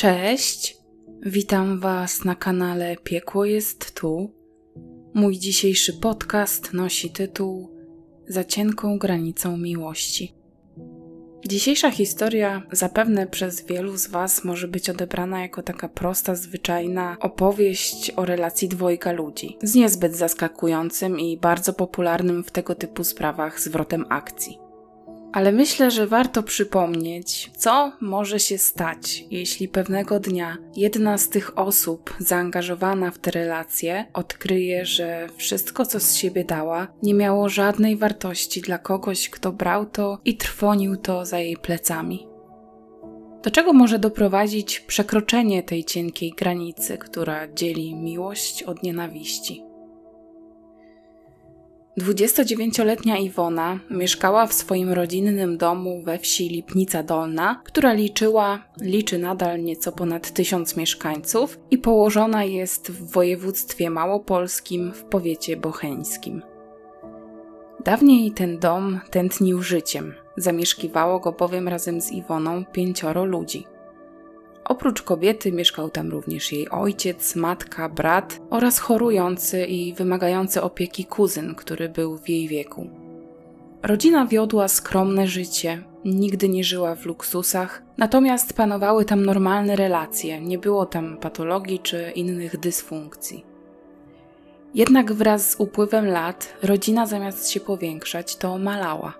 Cześć, witam Was na kanale Piekło jest tu. Mój dzisiejszy podcast nosi tytuł Za cienką granicą miłości. Dzisiejsza historia zapewne przez wielu z Was może być odebrana jako taka prosta, zwyczajna opowieść o relacji dwojga ludzi, z niezbyt zaskakującym i bardzo popularnym w tego typu sprawach zwrotem akcji. Ale myślę, że warto przypomnieć, co może się stać, jeśli pewnego dnia jedna z tych osób zaangażowana w te relacje odkryje, że wszystko, co z siebie dała, nie miało żadnej wartości dla kogoś, kto brał to i trwonił to za jej plecami. Do czego może doprowadzić przekroczenie tej cienkiej granicy, która dzieli miłość od nienawiści? 29-letnia Iwona mieszkała w swoim rodzinnym domu we wsi Lipnica Dolna, która liczyła, liczy nadal nieco ponad tysiąc mieszkańców i położona jest w województwie małopolskim w powiecie bocheńskim. Dawniej ten dom tętnił życiem, zamieszkiwało go bowiem razem z Iwoną pięcioro ludzi – Oprócz kobiety mieszkał tam również jej ojciec, matka, brat oraz chorujący i wymagający opieki kuzyn, który był w jej wieku. Rodzina wiodła skromne życie, nigdy nie żyła w luksusach, natomiast panowały tam normalne relacje, nie było tam patologii czy innych dysfunkcji. Jednak wraz z upływem lat rodzina zamiast się powiększać, to malała.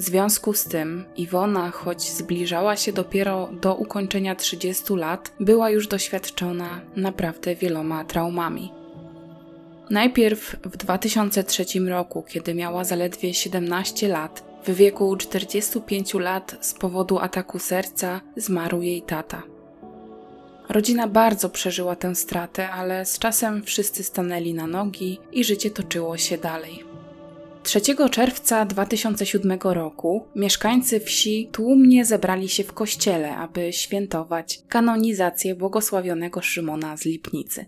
W związku z tym Iwona, choć zbliżała się dopiero do ukończenia 30 lat, była już doświadczona naprawdę wieloma traumami. Najpierw w 2003 roku, kiedy miała zaledwie 17 lat, w wieku 45 lat z powodu ataku serca zmarł jej tata. Rodzina bardzo przeżyła tę stratę, ale z czasem wszyscy stanęli na nogi i życie toczyło się dalej. 3 czerwca 2007 roku mieszkańcy wsi tłumnie zebrali się w kościele, aby świętować kanonizację błogosławionego Szymona z Lipnicy.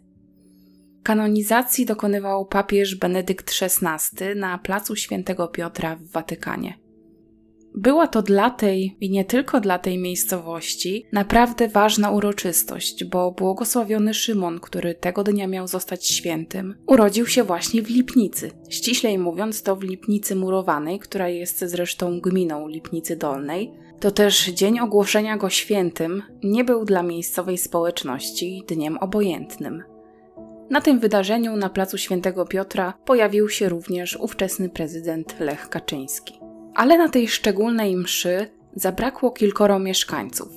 Kanonizacji dokonywał papież Benedykt XVI na placu Świętego Piotra w Watykanie. Była to dla tej i nie tylko dla tej miejscowości naprawdę ważna uroczystość, bo błogosławiony Szymon, który tego dnia miał zostać świętym, urodził się właśnie w Lipnicy. Ściślej mówiąc, to w Lipnicy Murowanej, która jest zresztą gminą Lipnicy Dolnej. To też dzień ogłoszenia go świętym nie był dla miejscowej społeczności dniem obojętnym. Na tym wydarzeniu na placu Świętego Piotra pojawił się również ówczesny prezydent Lech Kaczyński. Ale na tej szczególnej mszy zabrakło kilkoro mieszkańców,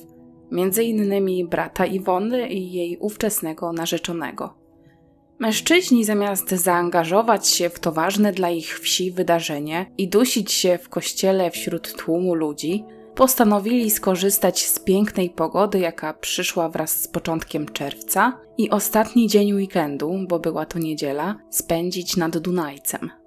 między innymi brata Iwony i jej ówczesnego narzeczonego. Mężczyźni zamiast zaangażować się w to ważne dla ich wsi wydarzenie i dusić się w kościele wśród tłumu ludzi, postanowili skorzystać z pięknej pogody, jaka przyszła wraz z początkiem czerwca i ostatni dzień weekendu, bo była to niedziela, spędzić nad Dunajcem.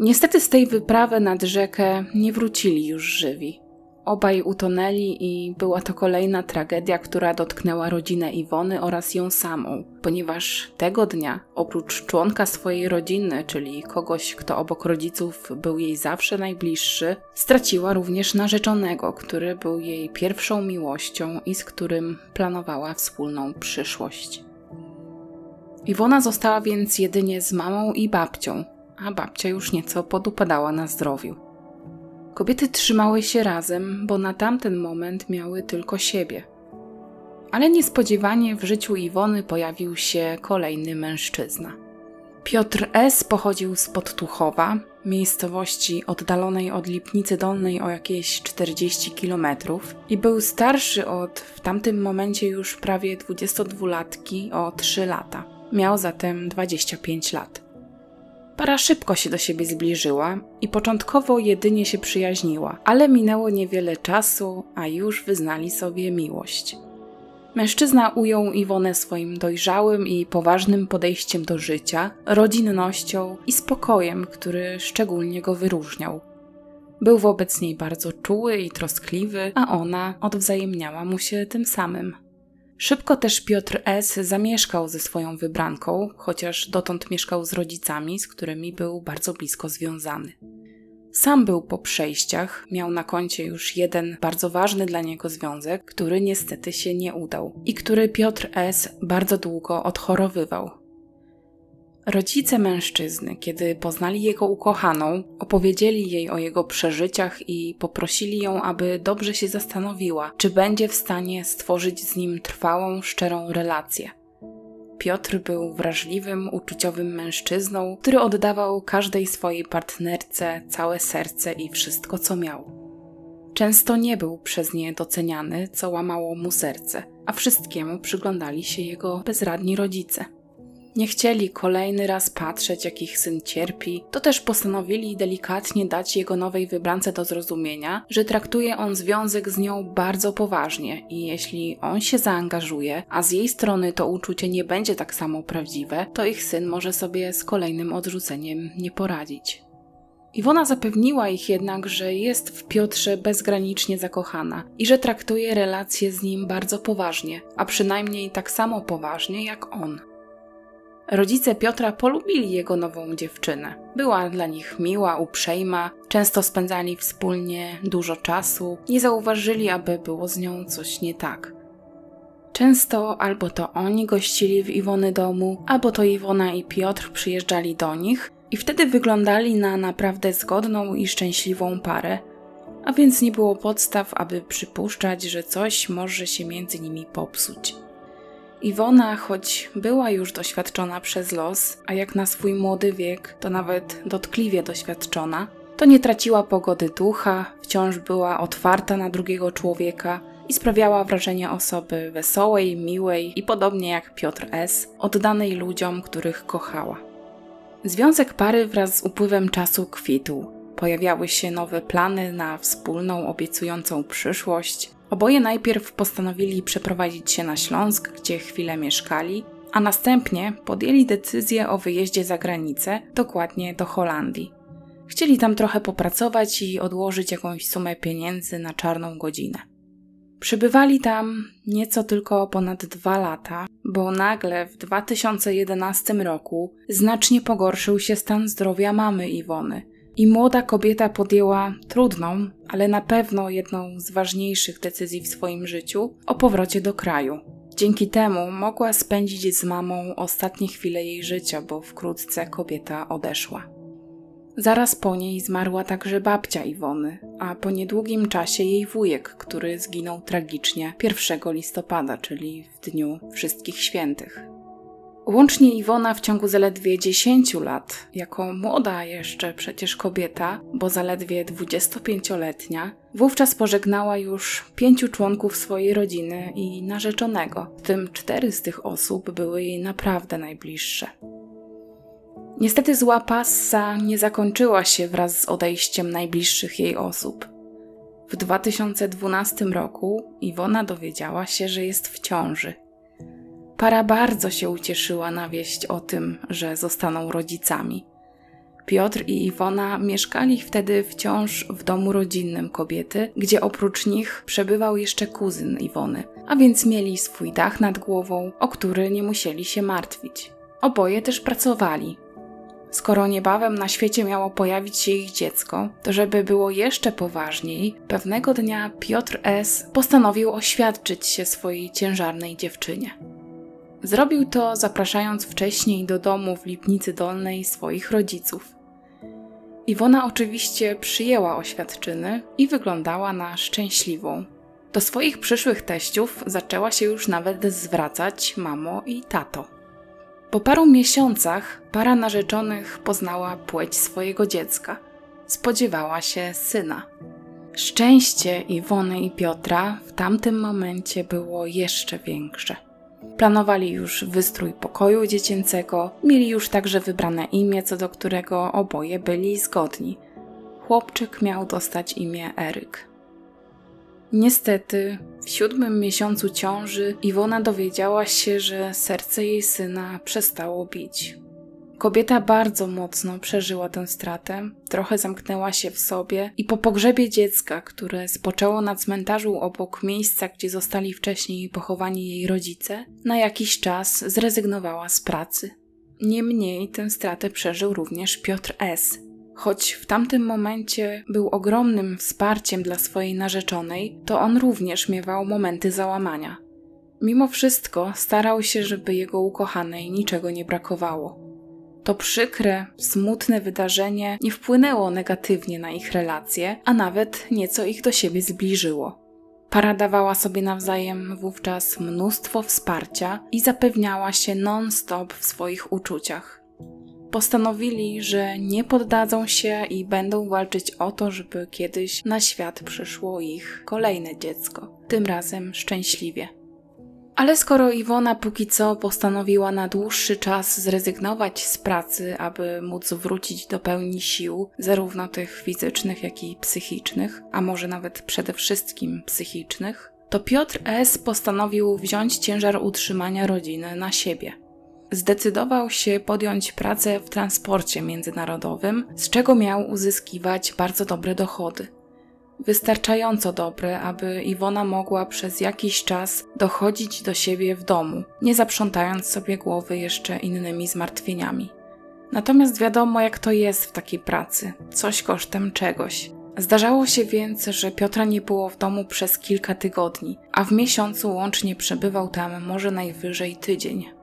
Niestety z tej wyprawy nad rzekę nie wrócili już żywi. Obaj utonęli i była to kolejna tragedia, która dotknęła rodzinę Iwony oraz ją samą, ponieważ tego dnia, oprócz członka swojej rodziny, czyli kogoś, kto obok rodziców był jej zawsze najbliższy, straciła również narzeczonego, który był jej pierwszą miłością i z którym planowała wspólną przyszłość. Iwona została więc jedynie z mamą i babcią, a babcia już nieco podupadała na zdrowiu. Kobiety trzymały się razem, bo na tamten moment miały tylko siebie. Ale niespodziewanie w życiu Iwony pojawił się kolejny mężczyzna. Piotr S. pochodził z Podtuchowa, miejscowości oddalonej od Lipnicy Dolnej o jakieś 40 kilometrów i był starszy od w tamtym momencie już prawie 22-latki o 3 lata. Miał zatem 25 lat. Para szybko się do siebie zbliżyła i początkowo jedynie się przyjaźniła, ale minęło niewiele czasu, a już wyznali sobie miłość. Mężczyzna ujął Iwonę swoim dojrzałym i poważnym podejściem do życia, rodzinnością i spokojem, który szczególnie go wyróżniał. Był wobec niej bardzo czuły i troskliwy, a ona odwzajemniała mu się tym samym. Szybko też Piotr S. zamieszkał ze swoją wybranką, chociaż dotąd mieszkał z rodzicami, z którymi był bardzo blisko związany. Sam był po przejściach, miał na koncie już jeden bardzo ważny dla niego związek, który niestety się nie udał i który Piotr S. bardzo długo odchorowywał. Rodzice mężczyzny, kiedy poznali jego ukochaną, opowiedzieli jej o jego przeżyciach i poprosili ją, aby dobrze się zastanowiła, czy będzie w stanie stworzyć z nim trwałą, szczerą relację. Piotr był wrażliwym, uczuciowym mężczyzną, który oddawał każdej swojej partnerce całe serce i wszystko, co miał. Często nie był przez nie doceniany, co łamało mu serce, a wszystkiemu przyglądali się jego bezradni rodzice. Nie chcieli kolejny raz patrzeć, jak ich syn cierpi, to też postanowili delikatnie dać jego nowej wybrance do zrozumienia, że traktuje on związek z nią bardzo poważnie i jeśli on się zaangażuje, a z jej strony to uczucie nie będzie tak samo prawdziwe, to ich syn może sobie z kolejnym odrzuceniem nie poradzić. Iwona zapewniła ich jednak, że jest w Piotrze bezgranicznie zakochana i że traktuje relacje z nim bardzo poważnie, a przynajmniej tak samo poważnie jak on. Rodzice Piotra polubili jego nową dziewczynę. Była dla nich miła, uprzejma, często spędzali wspólnie dużo czasu, nie zauważyli, aby było z nią coś nie tak. Często albo to oni gościli w Iwony domu, albo to Iwona i Piotr przyjeżdżali do nich i wtedy wyglądali na naprawdę zgodną i szczęśliwą parę, a więc nie było podstaw, aby przypuszczać, że coś może się między nimi popsuć. Iwona, choć była już doświadczona przez los, a jak na swój młody wiek, to nawet dotkliwie doświadczona, to nie traciła pogody ducha, wciąż była otwarta na drugiego człowieka i sprawiała wrażenie osoby wesołej, miłej i podobnie jak Piotr S., oddanej ludziom, których kochała. Związek pary wraz z upływem czasu kwitł. Pojawiały się nowe plany na wspólną, obiecującą przyszłość, Oboje najpierw postanowili przeprowadzić się na Śląsk, gdzie chwilę mieszkali, a następnie podjęli decyzję o wyjeździe za granicę, dokładnie do Holandii. Chcieli tam trochę popracować i odłożyć jakąś sumę pieniędzy na czarną godzinę. Przybywali tam nieco tylko ponad dwa lata, bo nagle w 2011 roku znacznie pogorszył się stan zdrowia mamy Iwony – i młoda kobieta podjęła trudną, ale na pewno jedną z ważniejszych decyzji w swoim życiu o powrocie do kraju. Dzięki temu mogła spędzić z mamą ostatnie chwile jej życia, bo wkrótce kobieta odeszła. Zaraz po niej zmarła także babcia Iwony, a po niedługim czasie jej wujek, który zginął tragicznie 1 listopada, czyli w dniu Wszystkich Świętych. Łącznie Iwona w ciągu zaledwie 10 lat, jako młoda jeszcze przecież kobieta, bo zaledwie 25-letnia, wówczas pożegnała już pięciu członków swojej rodziny i narzeczonego, w tym cztery z tych osób były jej naprawdę najbliższe. Niestety zła passa nie zakończyła się wraz z odejściem najbliższych jej osób. W 2012 roku Iwona dowiedziała się, że jest w ciąży – Para bardzo się ucieszyła na wieść o tym, że zostaną rodzicami. Piotr i Iwona mieszkali wtedy wciąż w domu rodzinnym kobiety, gdzie oprócz nich przebywał jeszcze kuzyn Iwony, a więc mieli swój dach nad głową, o który nie musieli się martwić. Oboje też pracowali. Skoro niebawem na świecie miało pojawić się ich dziecko, to żeby było jeszcze poważniej, pewnego dnia Piotr S. postanowił oświadczyć się swojej ciężarnej dziewczynie. Zrobił to zapraszając wcześniej do domu w Lipnicy Dolnej swoich rodziców. Iwona oczywiście przyjęła oświadczyny i wyglądała na szczęśliwą. Do swoich przyszłych teściów zaczęła się już nawet zwracać mamo i tato. Po paru miesiącach para narzeczonych poznała płeć swojego dziecka. Spodziewała się syna. Szczęście Iwony i Piotra w tamtym momencie było jeszcze większe. Planowali już wystrój pokoju dziecięcego, mieli już także wybrane imię, co do którego oboje byli zgodni. Chłopczyk miał dostać imię Eryk. Niestety, w siódmym miesiącu ciąży Iwona dowiedziała się, że serce jej syna przestało bić. Kobieta bardzo mocno przeżyła tę stratę, trochę zamknęła się w sobie i po pogrzebie dziecka, które spoczęło na cmentarzu obok miejsca, gdzie zostali wcześniej pochowani jej rodzice, na jakiś czas zrezygnowała z pracy. Niemniej tę stratę przeżył również Piotr S. Choć w tamtym momencie był ogromnym wsparciem dla swojej narzeczonej, to on również miewał momenty załamania. Mimo wszystko starał się, żeby jego ukochanej niczego nie brakowało. To przykre, smutne wydarzenie nie wpłynęło negatywnie na ich relacje, a nawet nieco ich do siebie zbliżyło. Para dawała sobie nawzajem wówczas mnóstwo wsparcia i zapewniała się non-stop w swoich uczuciach. Postanowili, że nie poddadzą się i będą walczyć o to, żeby kiedyś na świat przyszło ich kolejne dziecko, tym razem szczęśliwie. Ale skoro Iwona póki co postanowiła na dłuższy czas zrezygnować z pracy, aby móc wrócić do pełni sił, zarówno tych fizycznych, jak i psychicznych, a może nawet przede wszystkim psychicznych, to Piotr S. postanowił wziąć ciężar utrzymania rodziny na siebie. Zdecydował się podjąć pracę w transporcie międzynarodowym, z czego miał uzyskiwać bardzo dobre dochody wystarczająco dobre, aby Iwona mogła przez jakiś czas dochodzić do siebie w domu, nie zaprzątając sobie głowy jeszcze innymi zmartwieniami. Natomiast wiadomo, jak to jest w takiej pracy coś kosztem czegoś. Zdarzało się więc, że Piotra nie było w domu przez kilka tygodni, a w miesiącu łącznie przebywał tam może najwyżej tydzień.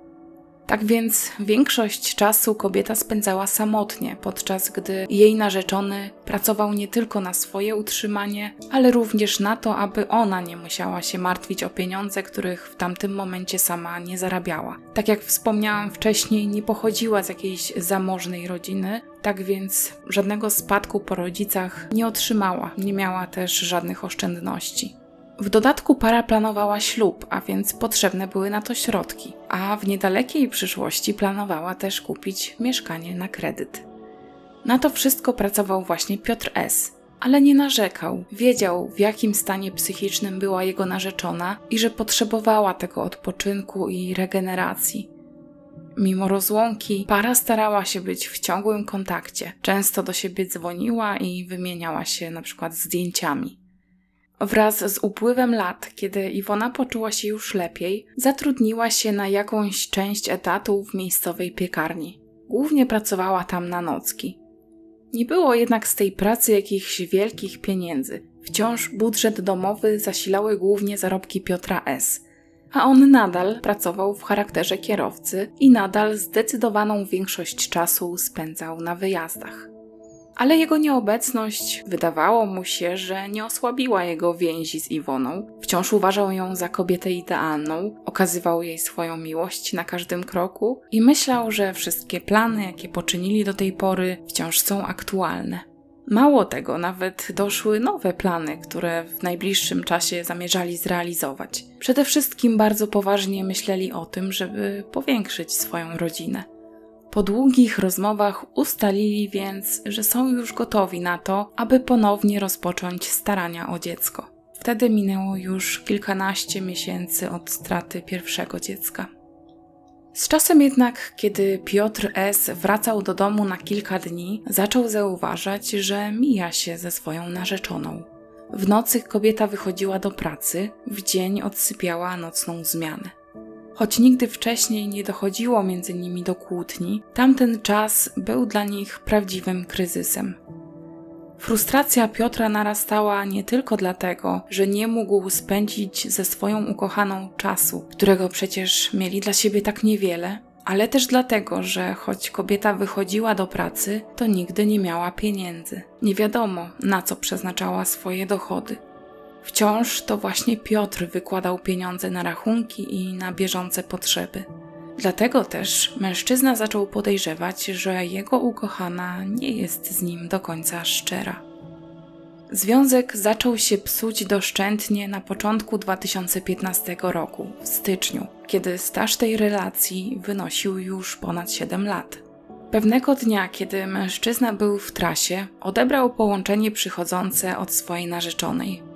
Tak więc większość czasu kobieta spędzała samotnie, podczas gdy jej narzeczony pracował nie tylko na swoje utrzymanie, ale również na to, aby ona nie musiała się martwić o pieniądze, których w tamtym momencie sama nie zarabiała. Tak jak wspomniałam wcześniej, nie pochodziła z jakiejś zamożnej rodziny, tak więc żadnego spadku po rodzicach nie otrzymała, nie miała też żadnych oszczędności. W dodatku para planowała ślub, a więc potrzebne były na to środki, a w niedalekiej przyszłości planowała też kupić mieszkanie na kredyt. Na to wszystko pracował właśnie Piotr S., ale nie narzekał. Wiedział, w jakim stanie psychicznym była jego narzeczona i że potrzebowała tego odpoczynku i regeneracji. Mimo rozłąki, para starała się być w ciągłym kontakcie. Często do siebie dzwoniła i wymieniała się na przykład zdjęciami. Wraz z upływem lat, kiedy Iwona poczuła się już lepiej, zatrudniła się na jakąś część etatu w miejscowej piekarni. Głównie pracowała tam na nocki. Nie było jednak z tej pracy jakichś wielkich pieniędzy. Wciąż budżet domowy zasilały głównie zarobki Piotra S., a on nadal pracował w charakterze kierowcy i nadal zdecydowaną większość czasu spędzał na wyjazdach ale jego nieobecność wydawało mu się, że nie osłabiła jego więzi z Iwoną. Wciąż uważał ją za kobietę idealną, okazywał jej swoją miłość na każdym kroku i myślał, że wszystkie plany, jakie poczynili do tej pory, wciąż są aktualne. Mało tego, nawet doszły nowe plany, które w najbliższym czasie zamierzali zrealizować. Przede wszystkim bardzo poważnie myśleli o tym, żeby powiększyć swoją rodzinę. Po długich rozmowach ustalili więc, że są już gotowi na to, aby ponownie rozpocząć starania o dziecko. Wtedy minęło już kilkanaście miesięcy od straty pierwszego dziecka. Z czasem jednak, kiedy Piotr S. wracał do domu na kilka dni, zaczął zauważać, że mija się ze swoją narzeczoną. W nocy kobieta wychodziła do pracy, w dzień odsypiała nocną zmianę. Choć nigdy wcześniej nie dochodziło między nimi do kłótni, tamten czas był dla nich prawdziwym kryzysem. Frustracja Piotra narastała nie tylko dlatego, że nie mógł spędzić ze swoją ukochaną czasu, którego przecież mieli dla siebie tak niewiele, ale też dlatego, że choć kobieta wychodziła do pracy, to nigdy nie miała pieniędzy. Nie wiadomo, na co przeznaczała swoje dochody. Wciąż to właśnie Piotr wykładał pieniądze na rachunki i na bieżące potrzeby. Dlatego też mężczyzna zaczął podejrzewać, że jego ukochana nie jest z nim do końca szczera. Związek zaczął się psuć doszczętnie na początku 2015 roku, w styczniu, kiedy staż tej relacji wynosił już ponad 7 lat. Pewnego dnia, kiedy mężczyzna był w trasie, odebrał połączenie przychodzące od swojej narzeczonej.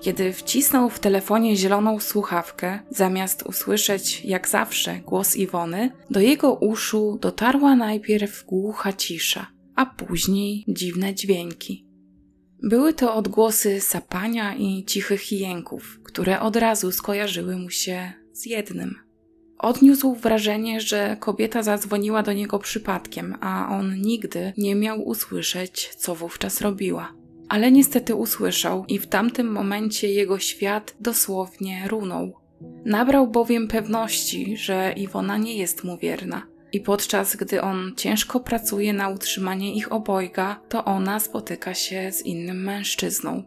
Kiedy wcisnął w telefonie zieloną słuchawkę, zamiast usłyszeć, jak zawsze, głos Iwony, do jego uszu dotarła najpierw głucha cisza, a później dziwne dźwięki. Były to odgłosy sapania i cichych jęków, które od razu skojarzyły mu się z jednym. Odniósł wrażenie, że kobieta zadzwoniła do niego przypadkiem, a on nigdy nie miał usłyszeć, co wówczas robiła. Ale niestety usłyszał i w tamtym momencie jego świat dosłownie runął. Nabrał bowiem pewności, że Iwona nie jest mu wierna. I podczas gdy on ciężko pracuje na utrzymanie ich obojga, to ona spotyka się z innym mężczyzną.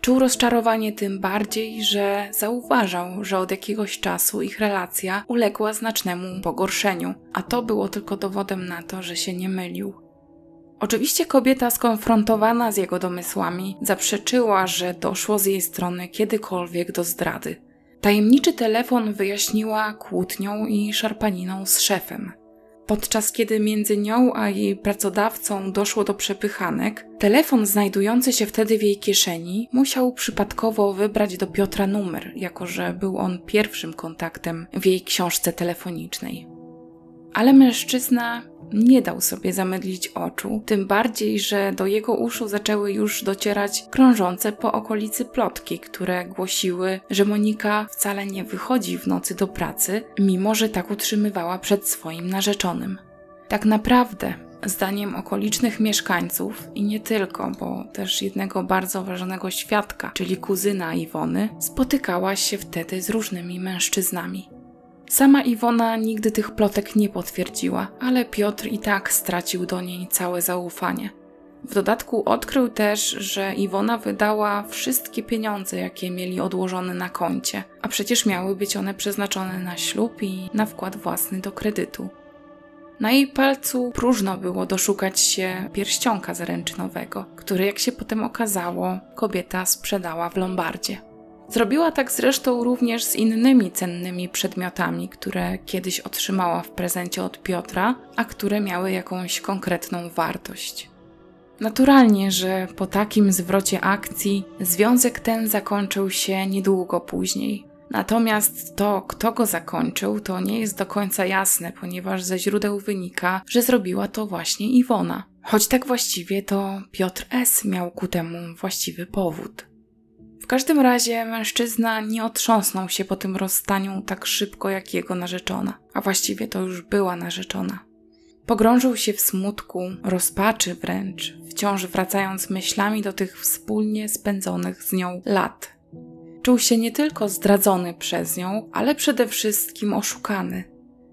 Czuł rozczarowanie tym bardziej, że zauważał, że od jakiegoś czasu ich relacja uległa znacznemu pogorszeniu, a to było tylko dowodem na to, że się nie mylił. Oczywiście kobieta skonfrontowana z jego domysłami zaprzeczyła, że doszło z jej strony kiedykolwiek do zdrady. Tajemniczy telefon wyjaśniła kłótnią i szarpaniną z szefem. Podczas kiedy między nią a jej pracodawcą doszło do przepychanek, telefon znajdujący się wtedy w jej kieszeni musiał przypadkowo wybrać do Piotra numer, jako że był on pierwszym kontaktem w jej książce telefonicznej. Ale mężczyzna nie dał sobie zamydlić oczu, tym bardziej, że do jego uszu zaczęły już docierać krążące po okolicy plotki, które głosiły, że Monika wcale nie wychodzi w nocy do pracy, mimo że tak utrzymywała przed swoim narzeczonym. Tak naprawdę, zdaniem okolicznych mieszkańców i nie tylko, bo też jednego bardzo ważnego świadka, czyli kuzyna Iwony, spotykała się wtedy z różnymi mężczyznami. Sama Iwona nigdy tych plotek nie potwierdziła, ale Piotr i tak stracił do niej całe zaufanie. W dodatku odkrył też, że Iwona wydała wszystkie pieniądze, jakie mieli odłożone na koncie, a przecież miały być one przeznaczone na ślub i na wkład własny do kredytu. Na jej palcu próżno było doszukać się pierścionka zaręczynowego, który, jak się potem okazało, kobieta sprzedała w Lombardzie. Zrobiła tak zresztą również z innymi cennymi przedmiotami, które kiedyś otrzymała w prezencie od Piotra, a które miały jakąś konkretną wartość. Naturalnie, że po takim zwrocie akcji związek ten zakończył się niedługo później. Natomiast to, kto go zakończył, to nie jest do końca jasne, ponieważ ze źródeł wynika, że zrobiła to właśnie Iwona. Choć tak właściwie to Piotr S. miał ku temu właściwy powód. W każdym razie mężczyzna nie otrząsnął się po tym rozstaniu tak szybko jak jego narzeczona, a właściwie to już była narzeczona. Pogrążył się w smutku, rozpaczy wręcz, wciąż wracając myślami do tych wspólnie spędzonych z nią lat. Czuł się nie tylko zdradzony przez nią, ale przede wszystkim oszukany.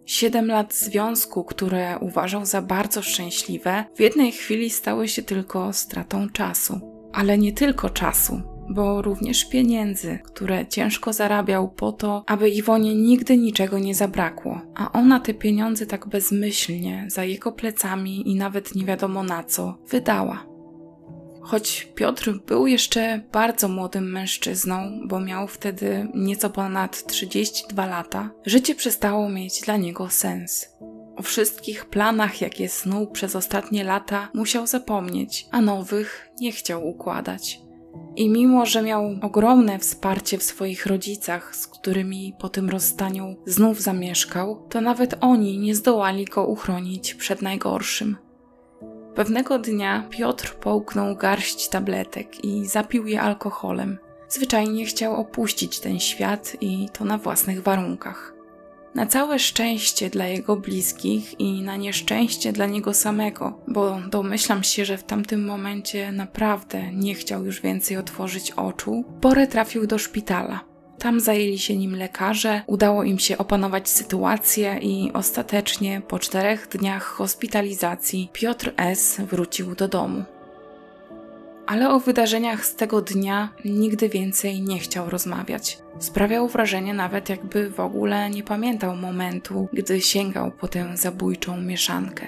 Siedem lat związku, które uważał za bardzo szczęśliwe, w jednej chwili stały się tylko stratą czasu. Ale nie tylko czasu, bo również pieniędzy, które ciężko zarabiał po to, aby Iwonie nigdy niczego nie zabrakło, a ona te pieniądze tak bezmyślnie, za jego plecami i nawet nie wiadomo na co, wydała. Choć Piotr był jeszcze bardzo młodym mężczyzną, bo miał wtedy nieco ponad 32 lata, życie przestało mieć dla niego sens. O wszystkich planach, jakie snuł przez ostatnie lata, musiał zapomnieć, a nowych nie chciał układać. I mimo, że miał ogromne wsparcie w swoich rodzicach, z którymi po tym rozstaniu znów zamieszkał, to nawet oni nie zdołali go uchronić przed najgorszym. Pewnego dnia Piotr połknął garść tabletek i zapił je alkoholem. Zwyczajnie chciał opuścić ten świat i to na własnych warunkach. Na całe szczęście dla jego bliskich i na nieszczęście dla niego samego, bo domyślam się, że w tamtym momencie naprawdę nie chciał już więcej otworzyć oczu, porę trafił do szpitala. Tam zajęli się nim lekarze, udało im się opanować sytuację i ostatecznie po czterech dniach hospitalizacji Piotr S. wrócił do domu ale o wydarzeniach z tego dnia nigdy więcej nie chciał rozmawiać. Sprawiał wrażenie nawet jakby w ogóle nie pamiętał momentu, gdy sięgał po tę zabójczą mieszankę.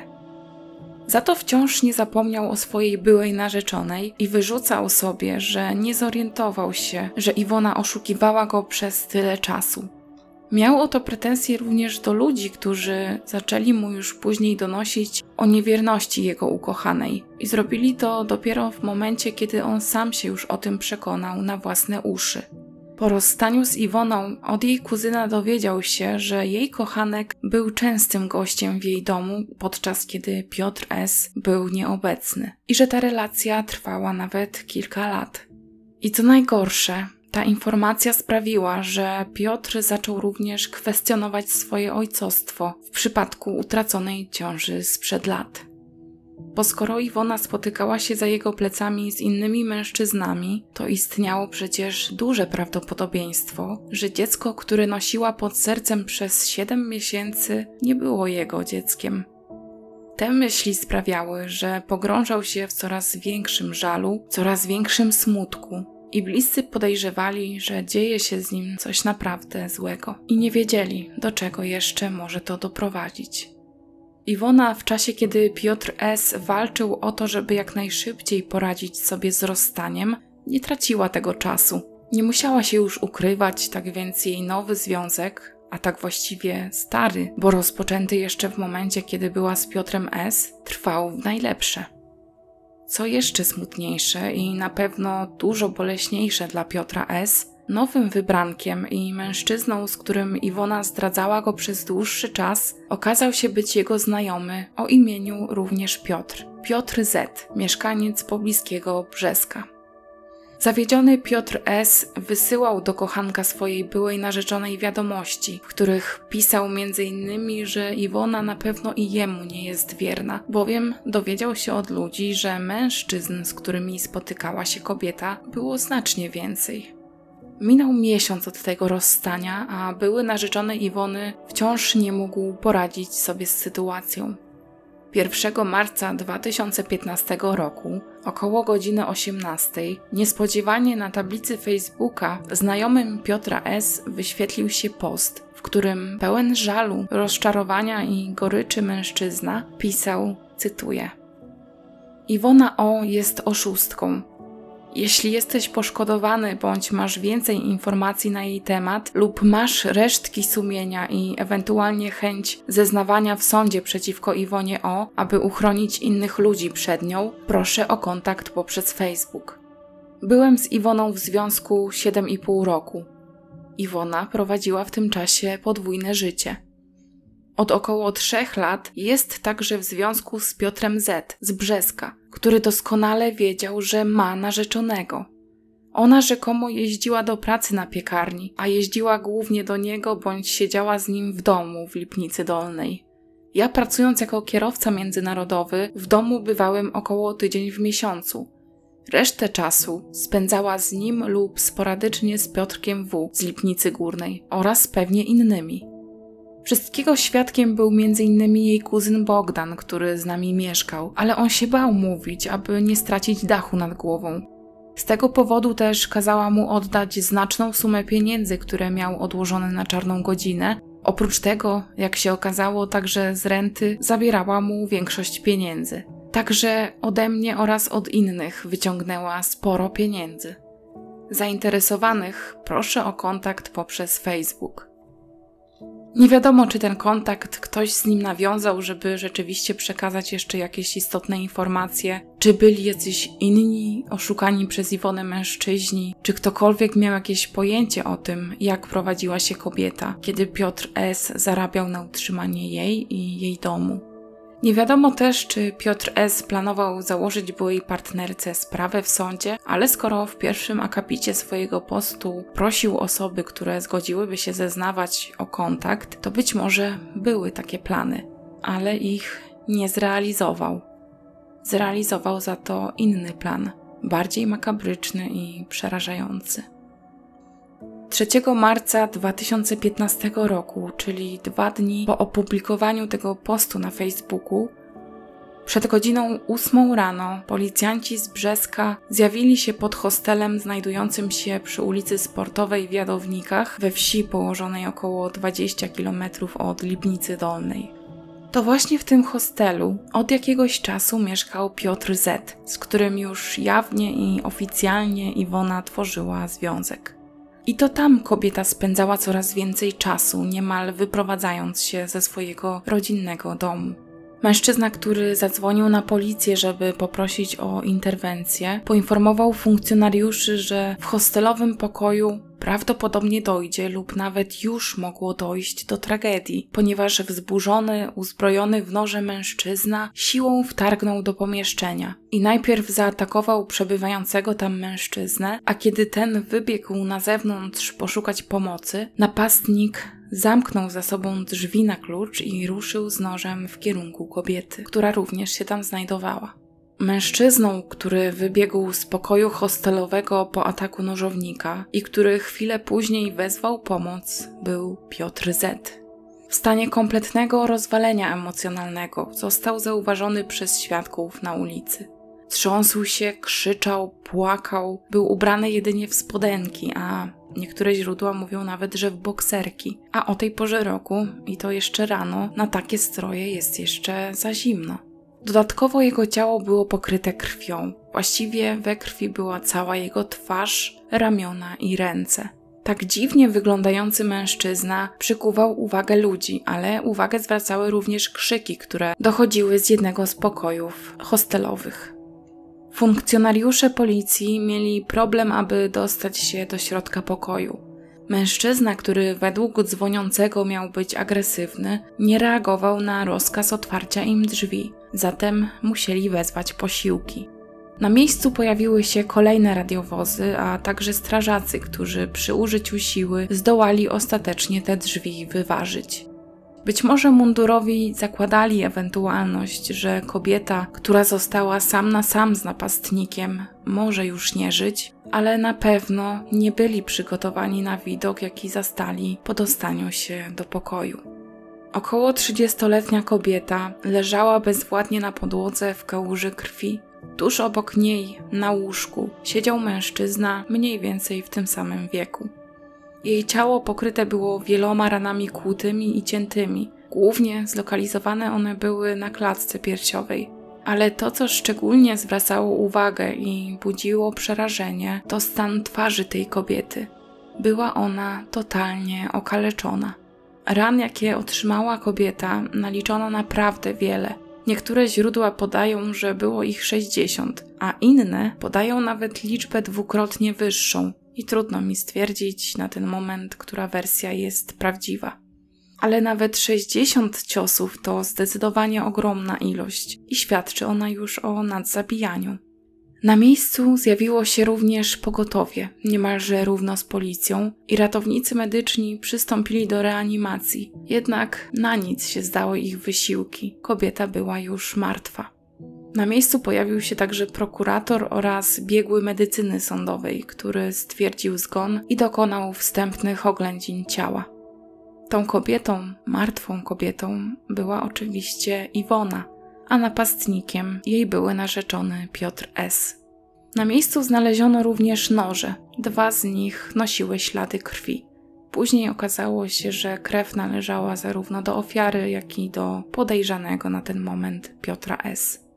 Za to wciąż nie zapomniał o swojej byłej narzeczonej i wyrzucał sobie, że nie zorientował się, że Iwona oszukiwała go przez tyle czasu. Miał o to pretensje również do ludzi, którzy zaczęli mu już później donosić o niewierności jego ukochanej i zrobili to dopiero w momencie, kiedy on sam się już o tym przekonał na własne uszy. Po rozstaniu z Iwoną od jej kuzyna dowiedział się, że jej kochanek był częstym gościem w jej domu, podczas kiedy Piotr S. był nieobecny i że ta relacja trwała nawet kilka lat. I co najgorsze, Ta informacja sprawiła, że Piotr zaczął również kwestionować swoje ojcostwo w przypadku utraconej ciąży sprzed lat. Bo skoro Iwona spotykała się za jego plecami z innymi mężczyznami, to istniało przecież duże prawdopodobieństwo, że dziecko, które nosiła pod sercem przez 7 miesięcy, nie było jego dzieckiem. Te myśli sprawiały, że pogrążał się w coraz większym żalu, coraz większym smutku, i bliscy podejrzewali, że dzieje się z nim coś naprawdę złego i nie wiedzieli, do czego jeszcze może to doprowadzić. Iwona w czasie, kiedy Piotr S. walczył o to, żeby jak najszybciej poradzić sobie z rozstaniem, nie traciła tego czasu. Nie musiała się już ukrywać, tak więc jej nowy związek, a tak właściwie stary, bo rozpoczęty jeszcze w momencie, kiedy była z Piotrem S., trwał w najlepsze. Co jeszcze smutniejsze i na pewno dużo boleśniejsze dla Piotra S., nowym wybrankiem i mężczyzną, z którym Iwona zdradzała go przez dłuższy czas, okazał się być jego znajomy o imieniu również Piotr. Piotr Z., mieszkaniec pobliskiego Brzeska. Zawiedziony Piotr S. wysyłał do kochanka swojej byłej narzeczonej wiadomości, w których pisał m.in., że Iwona na pewno i jemu nie jest wierna, bowiem dowiedział się od ludzi, że mężczyzn, z którymi spotykała się kobieta, było znacznie więcej. Minął miesiąc od tego rozstania, a były narzeczony Iwony wciąż nie mógł poradzić sobie z sytuacją. 1 marca 2015 roku, około godziny 18, niespodziewanie na tablicy Facebooka znajomym Piotra S. wyświetlił się post, w którym pełen żalu, rozczarowania i goryczy mężczyzna pisał, cytuję: Iwona O jest oszustką, jeśli jesteś poszkodowany bądź masz więcej informacji na jej temat lub masz resztki sumienia i ewentualnie chęć zeznawania w sądzie przeciwko Iwonie O, aby uchronić innych ludzi przed nią, proszę o kontakt poprzez Facebook. Byłem z Iwoną w związku 7,5 roku. Iwona prowadziła w tym czasie podwójne życie. Od około trzech lat jest także w związku z Piotrem Z. z Brzeska, który doskonale wiedział, że ma narzeczonego. Ona rzekomo jeździła do pracy na piekarni, a jeździła głównie do niego bądź siedziała z nim w domu w Lipnicy Dolnej. Ja pracując jako kierowca międzynarodowy w domu bywałem około tydzień w miesiącu. Resztę czasu spędzała z nim lub sporadycznie z Piotrkiem W. z Lipnicy Górnej oraz pewnie innymi. Wszystkiego świadkiem był m.in. jej kuzyn Bogdan, który z nami mieszkał, ale on się bał mówić, aby nie stracić dachu nad głową. Z tego powodu też kazała mu oddać znaczną sumę pieniędzy, które miał odłożone na czarną godzinę. Oprócz tego, jak się okazało, także z renty zabierała mu większość pieniędzy. Także ode mnie oraz od innych wyciągnęła sporo pieniędzy. Zainteresowanych proszę o kontakt poprzez Facebook. Nie wiadomo, czy ten kontakt ktoś z nim nawiązał, żeby rzeczywiście przekazać jeszcze jakieś istotne informacje, czy byli jacyś inni oszukani przez Iwonę mężczyźni, czy ktokolwiek miał jakieś pojęcie o tym, jak prowadziła się kobieta, kiedy Piotr S. zarabiał na utrzymanie jej i jej domu. Nie wiadomo też, czy Piotr S. planował założyć byłej partnerce sprawę w sądzie, ale skoro w pierwszym akapicie swojego postu prosił osoby, które zgodziłyby się zeznawać o kontakt, to być może były takie plany, ale ich nie zrealizował. Zrealizował za to inny plan, bardziej makabryczny i przerażający. 3 marca 2015 roku, czyli dwa dni po opublikowaniu tego postu na Facebooku, przed godziną 8 rano policjanci z Brzeska zjawili się pod hostelem znajdującym się przy ulicy Sportowej w Jadownikach we wsi położonej około 20 km od Lipnicy Dolnej. To właśnie w tym hostelu od jakiegoś czasu mieszkał Piotr Z, z którym już jawnie i oficjalnie Iwona tworzyła związek. I to tam kobieta spędzała coraz więcej czasu, niemal wyprowadzając się ze swojego rodzinnego domu. Mężczyzna, który zadzwonił na policję, żeby poprosić o interwencję, poinformował funkcjonariuszy, że w hostelowym pokoju prawdopodobnie dojdzie lub nawet już mogło dojść do tragedii, ponieważ wzburzony, uzbrojony w noże mężczyzna siłą wtargnął do pomieszczenia i najpierw zaatakował przebywającego tam mężczyznę, a kiedy ten wybiegł na zewnątrz poszukać pomocy, napastnik zamknął za sobą drzwi na klucz i ruszył z nożem w kierunku kobiety, która również się tam znajdowała. Mężczyzną, który wybiegł z pokoju hostelowego po ataku nożownika i który chwilę później wezwał pomoc, był Piotr Z. W stanie kompletnego rozwalenia emocjonalnego został zauważony przez świadków na ulicy. Trząsł się, krzyczał, płakał, był ubrany jedynie w spodenki, a niektóre źródła mówią nawet, że w bokserki. A o tej porze roku, i to jeszcze rano, na takie stroje jest jeszcze za zimno. Dodatkowo jego ciało było pokryte krwią. Właściwie we krwi była cała jego twarz, ramiona i ręce. Tak dziwnie wyglądający mężczyzna przykuwał uwagę ludzi, ale uwagę zwracały również krzyki, które dochodziły z jednego z pokojów hostelowych. Funkcjonariusze policji mieli problem, aby dostać się do środka pokoju. Mężczyzna, który według dzwoniącego miał być agresywny, nie reagował na rozkaz otwarcia im drzwi, zatem musieli wezwać posiłki. Na miejscu pojawiły się kolejne radiowozy, a także strażacy, którzy przy użyciu siły zdołali ostatecznie te drzwi wyważyć. Być może mundurowi zakładali ewentualność, że kobieta, która została sam na sam z napastnikiem, może już nie żyć, ale na pewno nie byli przygotowani na widok, jaki zastali po dostaniu się do pokoju. Około 30-letnia kobieta leżała bezwładnie na podłodze w kałuży krwi. Tuż obok niej, na łóżku, siedział mężczyzna mniej więcej w tym samym wieku. Jej ciało pokryte było wieloma ranami kłutymi i ciętymi. Głównie zlokalizowane one były na klatce piersiowej. Ale to, co szczególnie zwracało uwagę i budziło przerażenie, to stan twarzy tej kobiety. Była ona totalnie okaleczona. Ran, jakie otrzymała kobieta, naliczono naprawdę wiele. Niektóre źródła podają, że było ich 60, a inne podają nawet liczbę dwukrotnie wyższą i trudno mi stwierdzić na ten moment, która wersja jest prawdziwa. Ale nawet 60 ciosów to zdecydowanie ogromna ilość i świadczy ona już o nadzabijaniu. Na miejscu zjawiło się również pogotowie, niemalże równo z policją, i ratownicy medyczni przystąpili do reanimacji. Jednak na nic się zdały ich wysiłki. Kobieta była już martwa. Na miejscu pojawił się także prokurator oraz biegły medycyny sądowej, który stwierdził zgon i dokonał wstępnych oględzin ciała. Tą kobietą, martwą kobietą, była oczywiście Iwona, a napastnikiem jej były narzeczony Piotr S. Na miejscu znaleziono również noże, dwa z nich nosiły ślady krwi. Później okazało się, że krew należała zarówno do ofiary, jak i do podejrzanego na ten moment Piotra S.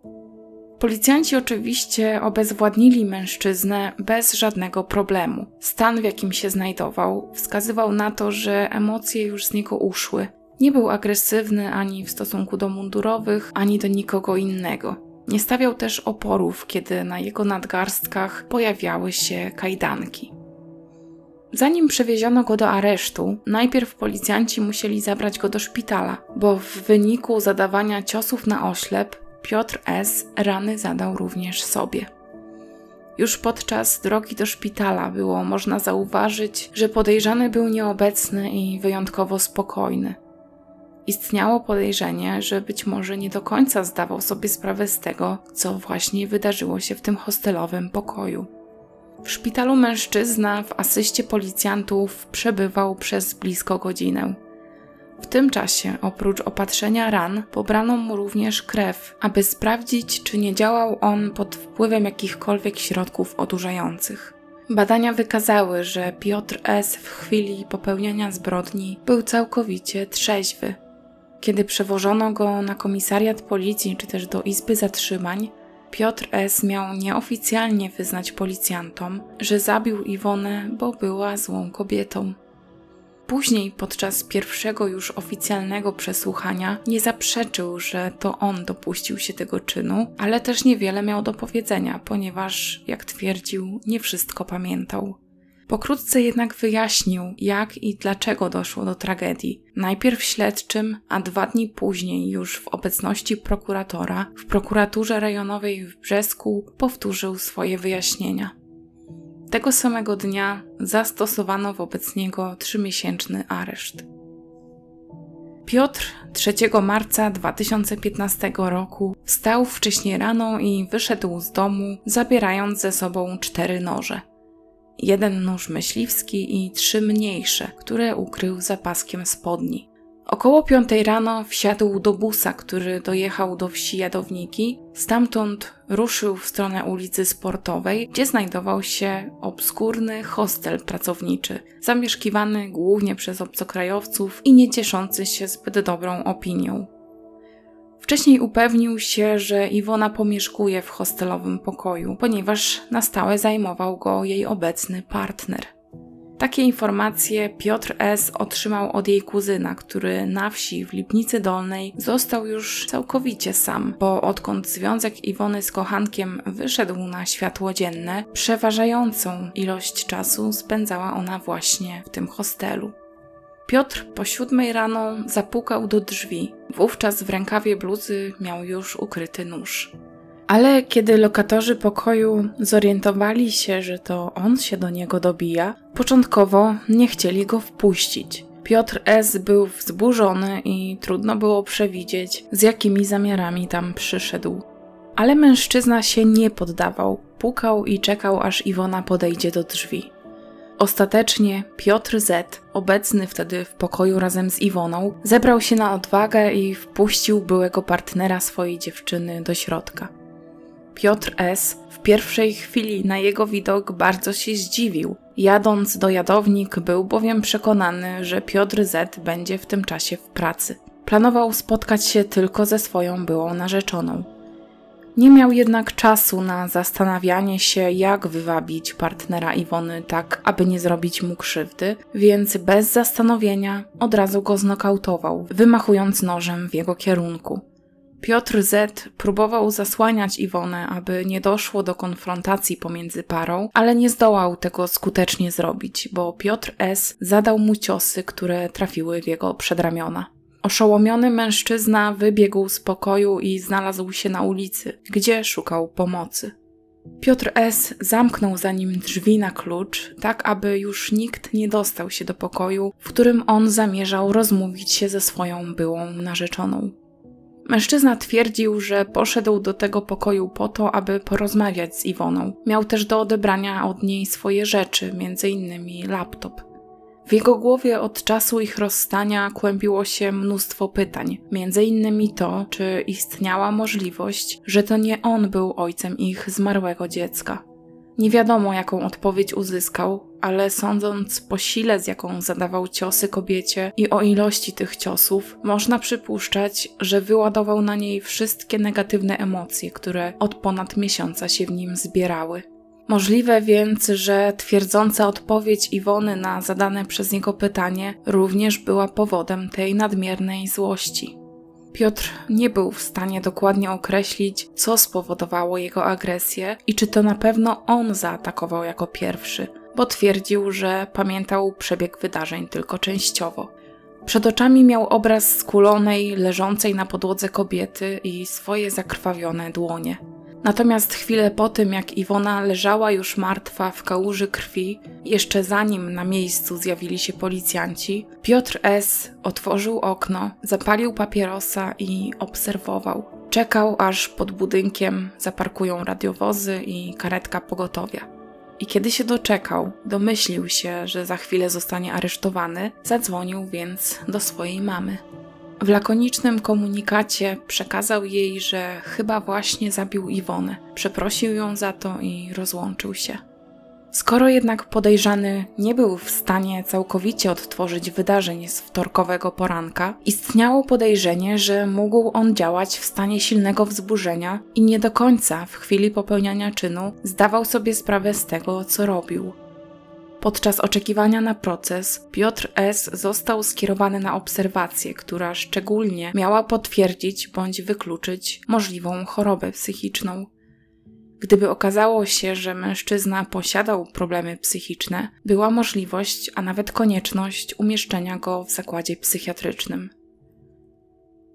Policjanci oczywiście obezwładnili mężczyznę bez żadnego problemu. Stan, w jakim się znajdował, wskazywał na to, że emocje już z niego uszły. Nie był agresywny ani w stosunku do mundurowych, ani do nikogo innego. Nie stawiał też oporów, kiedy na jego nadgarstkach pojawiały się kajdanki. Zanim przewieziono go do aresztu, najpierw policjanci musieli zabrać go do szpitala, bo w wyniku zadawania ciosów na oślep Piotr S. rany zadał również sobie. Już podczas drogi do szpitala było można zauważyć, że podejrzany był nieobecny i wyjątkowo spokojny. Istniało podejrzenie, że być może nie do końca zdawał sobie sprawę z tego, co właśnie wydarzyło się w tym hostelowym pokoju. W szpitalu mężczyzna w asyście policjantów przebywał przez blisko godzinę. W tym czasie, oprócz opatrzenia ran, pobrano mu również krew, aby sprawdzić, czy nie działał on pod wpływem jakichkolwiek środków odurzających. Badania wykazały, że Piotr S. w chwili popełniania zbrodni był całkowicie trzeźwy. Kiedy przewożono go na komisariat policji czy też do izby zatrzymań, Piotr S. miał nieoficjalnie wyznać policjantom, że zabił Iwonę, bo była złą kobietą. Później, podczas pierwszego już oficjalnego przesłuchania, nie zaprzeczył, że to on dopuścił się tego czynu, ale też niewiele miał do powiedzenia, ponieważ, jak twierdził, nie wszystko pamiętał. Pokrótce jednak wyjaśnił, jak i dlaczego doszło do tragedii. Najpierw śledczym, a dwa dni później, już w obecności prokuratora, w prokuraturze rejonowej w Brzesku powtórzył swoje wyjaśnienia. Tego samego dnia zastosowano wobec niego trzymiesięczny areszt. Piotr 3 marca 2015 roku wstał wcześnie rano i wyszedł z domu, zabierając ze sobą cztery noże. Jeden nóż myśliwski i trzy mniejsze, które ukrył za paskiem spodni. Około piątej rano wsiadł do busa, który dojechał do wsi Jadowniki. Stamtąd ruszył w stronę ulicy Sportowej, gdzie znajdował się obskurny hostel pracowniczy, zamieszkiwany głównie przez obcokrajowców i nie cieszący się zbyt dobrą opinią. Wcześniej upewnił się, że Iwona pomieszkuje w hostelowym pokoju, ponieważ na stałe zajmował go jej obecny partner. Takie informacje Piotr S. otrzymał od jej kuzyna, który na wsi w Lipnicy Dolnej został już całkowicie sam, bo odkąd związek Iwony z kochankiem wyszedł na światło dzienne, przeważającą ilość czasu spędzała ona właśnie w tym hostelu. Piotr po siódmej rano zapukał do drzwi. Wówczas w rękawie bluzy miał już ukryty nóż. Ale kiedy lokatorzy pokoju zorientowali się, że to on się do niego dobija, początkowo nie chcieli go wpuścić. Piotr S. był wzburzony i trudno było przewidzieć, z jakimi zamiarami tam przyszedł. Ale mężczyzna się nie poddawał, pukał i czekał, aż Iwona podejdzie do drzwi. Ostatecznie Piotr Z., obecny wtedy w pokoju razem z Iwoną, zebrał się na odwagę i wpuścił byłego partnera swojej dziewczyny do środka. Piotr S. w pierwszej chwili na jego widok bardzo się zdziwił. Jadąc do jadownik, był bowiem przekonany, że Piotr Z. będzie w tym czasie w pracy. Planował spotkać się tylko ze swoją byłą narzeczoną. Nie miał jednak czasu na zastanawianie się, jak wywabić partnera Iwony tak, aby nie zrobić mu krzywdy, więc bez zastanowienia od razu go znokautował, wymachując nożem w jego kierunku. Piotr Z próbował zasłaniać Iwonę, aby nie doszło do konfrontacji pomiędzy parą, ale nie zdołał tego skutecznie zrobić, bo Piotr S zadał mu ciosy, które trafiły w jego przedramiona. Oszołomiony mężczyzna wybiegł z pokoju i znalazł się na ulicy, gdzie szukał pomocy. Piotr S. zamknął za nim drzwi na klucz, tak aby już nikt nie dostał się do pokoju, w którym on zamierzał rozmówić się ze swoją byłą narzeczoną. Mężczyzna twierdził, że poszedł do tego pokoju po to, aby porozmawiać z Iwoną. Miał też do odebrania od niej swoje rzeczy, m.in. laptop. W jego głowie od czasu ich rozstania kłębiło się mnóstwo pytań, innymi to, czy istniała możliwość, że to nie on był ojcem ich zmarłego dziecka. Nie wiadomo, jaką odpowiedź uzyskał, ale sądząc po sile, z jaką zadawał ciosy kobiecie i o ilości tych ciosów, można przypuszczać, że wyładował na niej wszystkie negatywne emocje, które od ponad miesiąca się w nim zbierały. Możliwe więc, że twierdząca odpowiedź Iwony na zadane przez niego pytanie również była powodem tej nadmiernej złości. Piotr nie był w stanie dokładnie określić, co spowodowało jego agresję i czy to na pewno on zaatakował jako pierwszy, bo twierdził, że pamiętał przebieg wydarzeń tylko częściowo. Przed oczami miał obraz skulonej, leżącej na podłodze kobiety i swoje zakrwawione dłonie. Natomiast chwilę po tym, jak Iwona leżała już martwa w kałuży krwi, jeszcze zanim na miejscu zjawili się policjanci, Piotr S. otworzył okno, zapalił papierosa i obserwował. Czekał, aż pod budynkiem zaparkują radiowozy i karetka pogotowia. I kiedy się doczekał, domyślił się, że za chwilę zostanie aresztowany, zadzwonił więc do swojej mamy. W lakonicznym komunikacie przekazał jej, że chyba właśnie zabił Iwonę. Przeprosił ją za to i rozłączył się. Skoro jednak podejrzany nie był w stanie całkowicie odtworzyć wydarzeń z wtorkowego poranka, istniało podejrzenie, że mógł on działać w stanie silnego wzburzenia i nie do końca w chwili popełniania czynu zdawał sobie sprawę z tego, co robił. Podczas oczekiwania na proces Piotr S. został skierowany na obserwację, która szczególnie miała potwierdzić bądź wykluczyć możliwą chorobę psychiczną. Gdyby okazało się, że mężczyzna posiadał problemy psychiczne, była możliwość, a nawet konieczność umieszczenia go w zakładzie psychiatrycznym.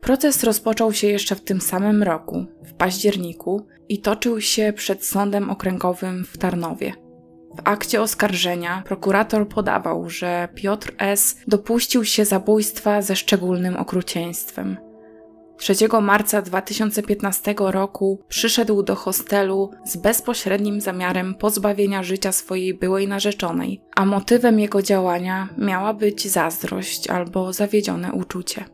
Proces rozpoczął się jeszcze w tym samym roku, w październiku, i toczył się przed sądem okręgowym w Tarnowie. W akcie oskarżenia prokurator podawał, że Piotr S. dopuścił się zabójstwa ze szczególnym okrucieństwem. 3 marca 2015 roku przyszedł do hostelu z bezpośrednim zamiarem pozbawienia życia swojej byłej narzeczonej, a motywem jego działania miała być zazdrość albo zawiedzione uczucie.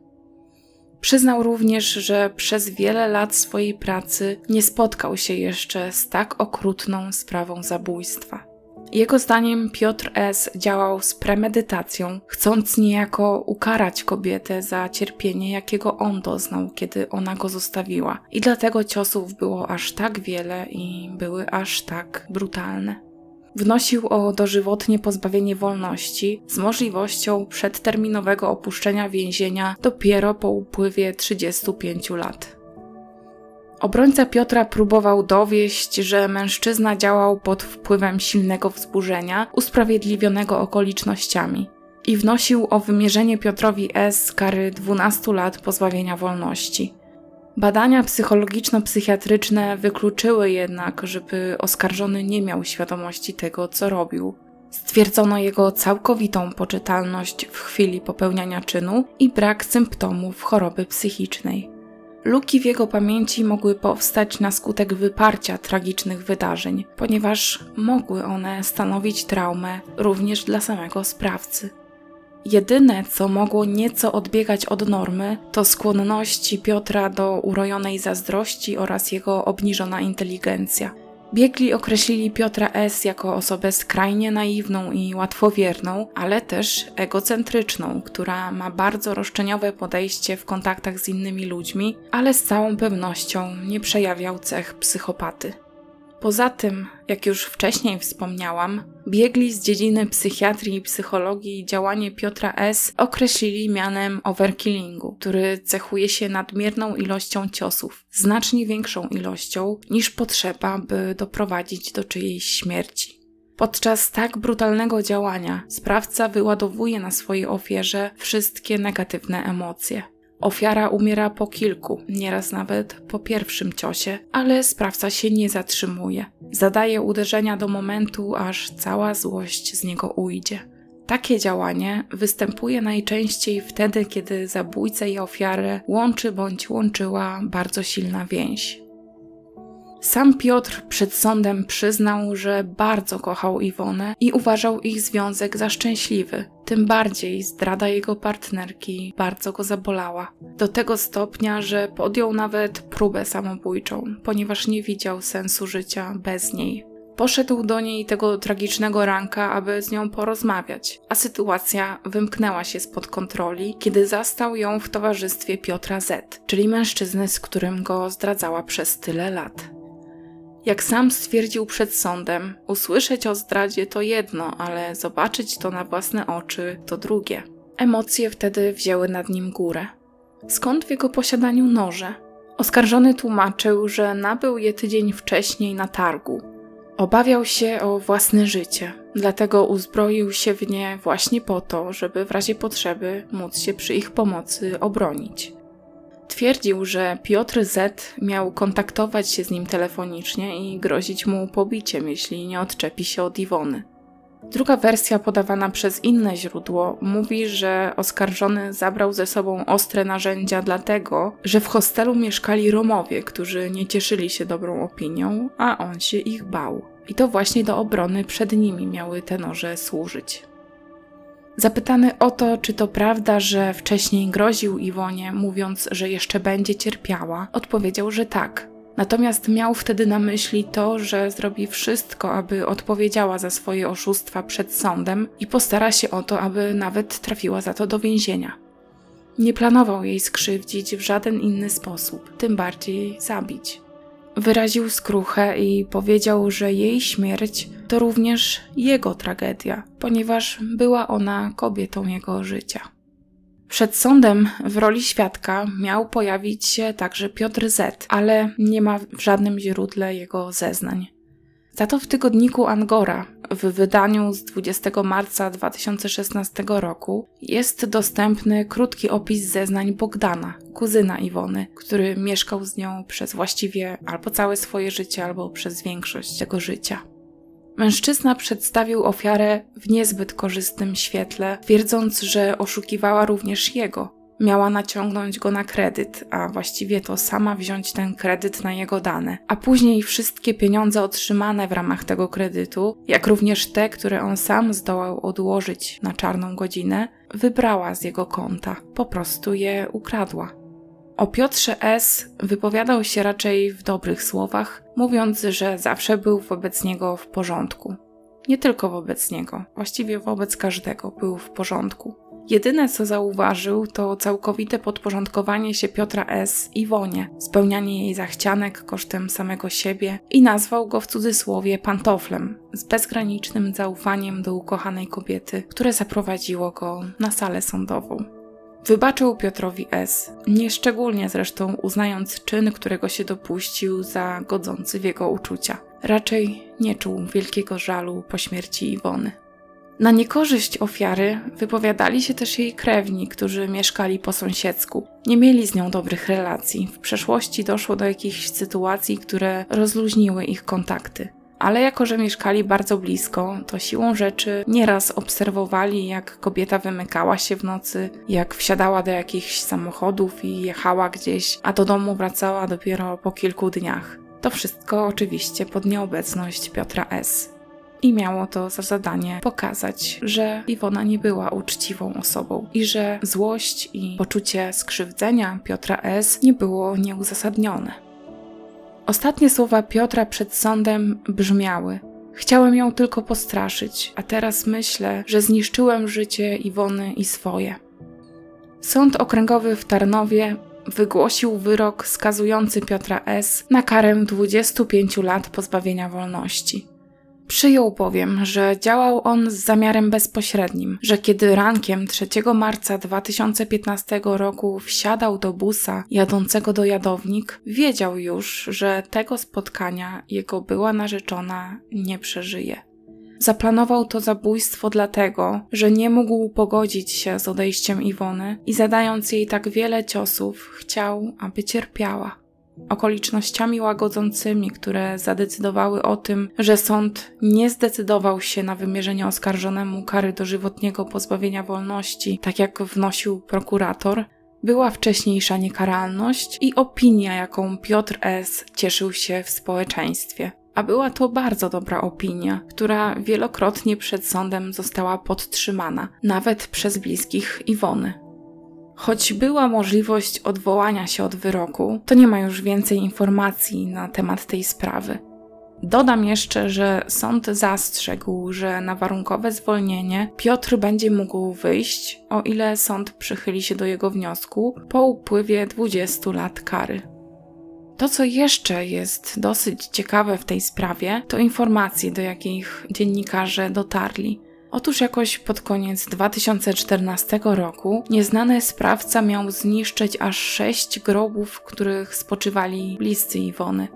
Przyznał również, że przez wiele lat swojej pracy nie spotkał się jeszcze z tak okrutną sprawą zabójstwa. Jego zdaniem Piotr S. działał z premedytacją, chcąc niejako ukarać kobietę za cierpienie, jakiego on doznał, kiedy ona go zostawiła. I dlatego ciosów było aż tak wiele i były aż tak brutalne. Wnosił o dożywotnie pozbawienie wolności z możliwością przedterminowego opuszczenia więzienia dopiero po upływie 35 lat. Obrońca Piotra próbował dowieść, że mężczyzna działał pod wpływem silnego wzburzenia, usprawiedliwionego okolicznościami, i wnosił o wymierzenie Piotrowi S. kary 12 lat pozbawienia wolności. Badania psychologiczno-psychiatryczne wykluczyły jednak, żeby oskarżony nie miał świadomości tego, co robił. Stwierdzono jego całkowitą poczytalność w chwili popełniania czynu i brak symptomów choroby psychicznej. Luki w jego pamięci mogły powstać na skutek wyparcia tragicznych wydarzeń, ponieważ mogły one stanowić traumę również dla samego sprawcy. Jedyne, co mogło nieco odbiegać od normy, to skłonności Piotra do urojonej zazdrości oraz jego obniżona inteligencja. Biegli określili Piotra S. jako osobę skrajnie naiwną i łatwowierną, ale też egocentryczną, która ma bardzo roszczeniowe podejście w kontaktach z innymi ludźmi, ale z całą pewnością nie przejawiał cech psychopaty. Poza tym, jak już wcześniej wspomniałam, biegli z dziedziny psychiatrii i psychologii działanie Piotra S. określili mianem overkillingu, który cechuje się nadmierną ilością ciosów, znacznie większą ilością niż potrzeba, by doprowadzić do czyjejś śmierci. Podczas tak brutalnego działania sprawca wyładowuje na swojej ofierze wszystkie negatywne emocje. Ofiara umiera po kilku, nieraz nawet po pierwszym ciosie, ale sprawca się nie zatrzymuje. Zadaje uderzenia do momentu, aż cała złość z niego ujdzie. Takie działanie występuje najczęściej wtedy, kiedy zabójcę i ofiarę łączy bądź łączyła bardzo silna więź. Sam Piotr przed sądem przyznał, że bardzo kochał Iwonę i uważał ich związek za szczęśliwy. Tym bardziej zdrada jego partnerki bardzo go zabolała. Do tego stopnia, że podjął nawet próbę samobójczą, ponieważ nie widział sensu życia bez niej. Poszedł do niej tego tragicznego ranka, aby z nią porozmawiać, a sytuacja wymknęła się spod kontroli, kiedy zastał ją w towarzystwie Piotra Z, czyli mężczyzny, z którym go zdradzała przez tyle lat. Jak sam stwierdził przed sądem, usłyszeć o zdradzie to jedno, ale zobaczyć to na własne oczy to drugie. Emocje wtedy wzięły nad nim górę. Skąd w jego posiadaniu noże? Oskarżony tłumaczył, że nabył je tydzień wcześniej na targu. Obawiał się o własne życie, dlatego uzbroił się w nie właśnie po to, żeby w razie potrzeby móc się przy ich pomocy obronić. Twierdził, że Piotr Z miał kontaktować się z nim telefonicznie i grozić mu pobiciem, jeśli nie odczepi się od Iwony. Druga wersja podawana przez inne źródło mówi, że oskarżony zabrał ze sobą ostre narzędzia dlatego, że w hostelu mieszkali Romowie, którzy nie cieszyli się dobrą opinią, a on się ich bał. I to właśnie do obrony przed nimi miały te noże służyć. Zapytany o to, czy to prawda, że wcześniej groził Iwonie, mówiąc, że jeszcze będzie cierpiała, odpowiedział, że tak. Natomiast miał wtedy na myśli to, że zrobi wszystko, aby odpowiedziała za swoje oszustwa przed sądem i postara się o to, aby nawet trafiła za to do więzienia. Nie planował jej skrzywdzić w żaden inny sposób, tym bardziej zabić. Wyraził skruchę i powiedział, że jej śmierć to również jego tragedia, ponieważ była ona kobietą jego życia. Przed sądem w roli świadka miał pojawić się także Piotr Z, ale nie ma w żadnym źródle jego zeznań. Za to w tygodniku Angora w wydaniu z 20 marca 2016 roku jest dostępny krótki opis zeznań Bogdana, kuzyna Iwony, który mieszkał z nią przez właściwie albo całe swoje życie, albo przez większość tego życia. Mężczyzna przedstawił ofiarę w niezbyt korzystnym świetle, twierdząc, że oszukiwała również jego. Miała naciągnąć go na kredyt, a właściwie to sama wziąć ten kredyt na jego dane, a później wszystkie pieniądze otrzymane w ramach tego kredytu, jak również te, które on sam zdołał odłożyć na czarną godzinę, wybrała z jego konta, po prostu je ukradła. O Piotrze S. wypowiadał się raczej w dobrych słowach, mówiąc, że zawsze był wobec niego w porządku. Nie tylko wobec niego, właściwie wobec każdego był w porządku. Jedyne co zauważył to całkowite podporządkowanie się Piotra S. Iwonie, spełnianie jej zachcianek kosztem samego siebie i nazwał go w cudzysłowie pantoflem, z bezgranicznym zaufaniem do ukochanej kobiety, które zaprowadziło go na salę sądową. Wybaczył Piotrowi S., nieszczególnie zresztą uznając czyn, którego się dopuścił za godzący w jego uczucia. Raczej nie czuł wielkiego żalu po śmierci Iwony. Na niekorzyść ofiary wypowiadali się też jej krewni, którzy mieszkali po sąsiedzku. Nie mieli z nią dobrych relacji. W przeszłości doszło do jakichś sytuacji, które rozluźniły ich kontakty ale jako że mieszkali bardzo blisko, to siłą rzeczy nieraz obserwowali, jak kobieta wymykała się w nocy, jak wsiadała do jakichś samochodów i jechała gdzieś, a do domu wracała dopiero po kilku dniach. To wszystko oczywiście pod nieobecność Piotra S. I miało to za zadanie pokazać, że Iwona nie była uczciwą osobą i że złość i poczucie skrzywdzenia Piotra S. nie było nieuzasadnione. Ostatnie słowa Piotra przed sądem brzmiały: Chciałem ją tylko postraszyć, a teraz myślę, że zniszczyłem życie Iwony i swoje. Sąd okręgowy w Tarnowie wygłosił wyrok skazujący Piotra S. na karę 25 lat pozbawienia wolności. Przyjął bowiem, że działał on z zamiarem bezpośrednim, że kiedy rankiem 3 marca 2015 roku wsiadał do busa jadącego do Jadownik, wiedział już, że tego spotkania jego była narzeczona nie przeżyje. Zaplanował to zabójstwo dlatego, że nie mógł pogodzić się z odejściem Iwony i zadając jej tak wiele ciosów, chciał, aby cierpiała okolicznościami łagodzącymi, które zadecydowały o tym, że sąd nie zdecydował się na wymierzenie oskarżonemu kary dożywotniego pozbawienia wolności, tak jak wnosił prokurator, była wcześniejsza niekaralność i opinia, jaką Piotr S. cieszył się w społeczeństwie. A była to bardzo dobra opinia, która wielokrotnie przed sądem została podtrzymana, nawet przez bliskich Iwony. Choć była możliwość odwołania się od wyroku, to nie ma już więcej informacji na temat tej sprawy. Dodam jeszcze, że sąd zastrzegł, że na warunkowe zwolnienie Piotr będzie mógł wyjść, o ile sąd przychyli się do jego wniosku po upływie 20 lat kary. To, co jeszcze jest dosyć ciekawe w tej sprawie, to informacje, do jakich dziennikarze dotarli. Otóż jakoś pod koniec 2014 roku nieznany sprawca miał zniszczyć aż sześć grobów, w których spoczywali bliscy Iwony.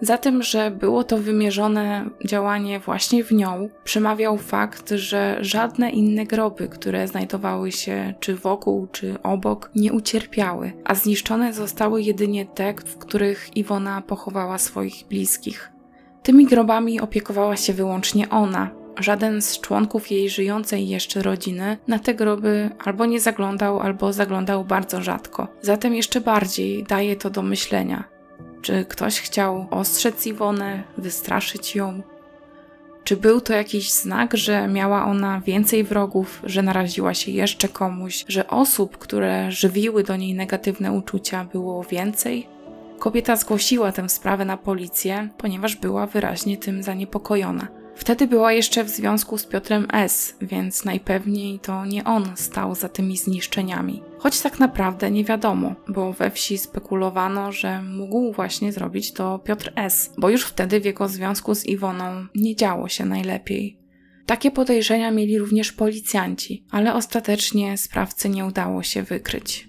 Za tym, że było to wymierzone działanie właśnie w nią, przemawiał fakt, że żadne inne groby, które znajdowały się czy wokół, czy obok, nie ucierpiały, a zniszczone zostały jedynie te, w których Iwona pochowała swoich bliskich. Tymi grobami opiekowała się wyłącznie ona, żaden z członków jej żyjącej jeszcze rodziny na te groby albo nie zaglądał, albo zaglądał bardzo rzadko. Zatem jeszcze bardziej daje to do myślenia. Czy ktoś chciał ostrzec Iwonę, wystraszyć ją? Czy był to jakiś znak, że miała ona więcej wrogów, że naraziła się jeszcze komuś, że osób, które żywiły do niej negatywne uczucia, było więcej? Kobieta zgłosiła tę sprawę na policję, ponieważ była wyraźnie tym zaniepokojona. Wtedy była jeszcze w związku z Piotrem S., więc najpewniej to nie on stał za tymi zniszczeniami. Choć tak naprawdę nie wiadomo, bo we wsi spekulowano, że mógł właśnie zrobić to Piotr S., bo już wtedy w jego związku z Iwoną nie działo się najlepiej. Takie podejrzenia mieli również policjanci, ale ostatecznie sprawcy nie udało się wykryć.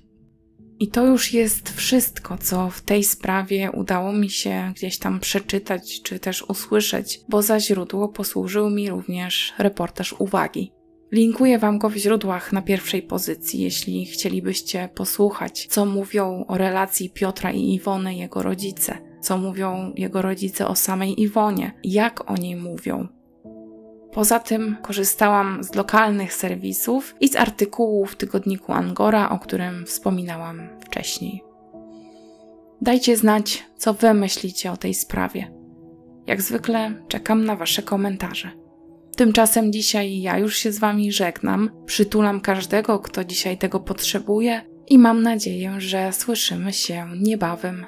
I to już jest wszystko, co w tej sprawie udało mi się gdzieś tam przeczytać czy też usłyszeć, bo za źródło posłużył mi również reportaż uwagi. Linkuję Wam go w źródłach na pierwszej pozycji, jeśli chcielibyście posłuchać, co mówią o relacji Piotra i Iwony jego rodzice, co mówią jego rodzice o samej Iwonie, jak o niej mówią. Poza tym korzystałam z lokalnych serwisów i z artykułów w tygodniku Angora, o którym wspominałam wcześniej. Dajcie znać, co Wy myślicie o tej sprawie. Jak zwykle czekam na Wasze komentarze. Tymczasem dzisiaj ja już się z Wami żegnam, przytulam każdego, kto dzisiaj tego potrzebuje i mam nadzieję, że słyszymy się niebawem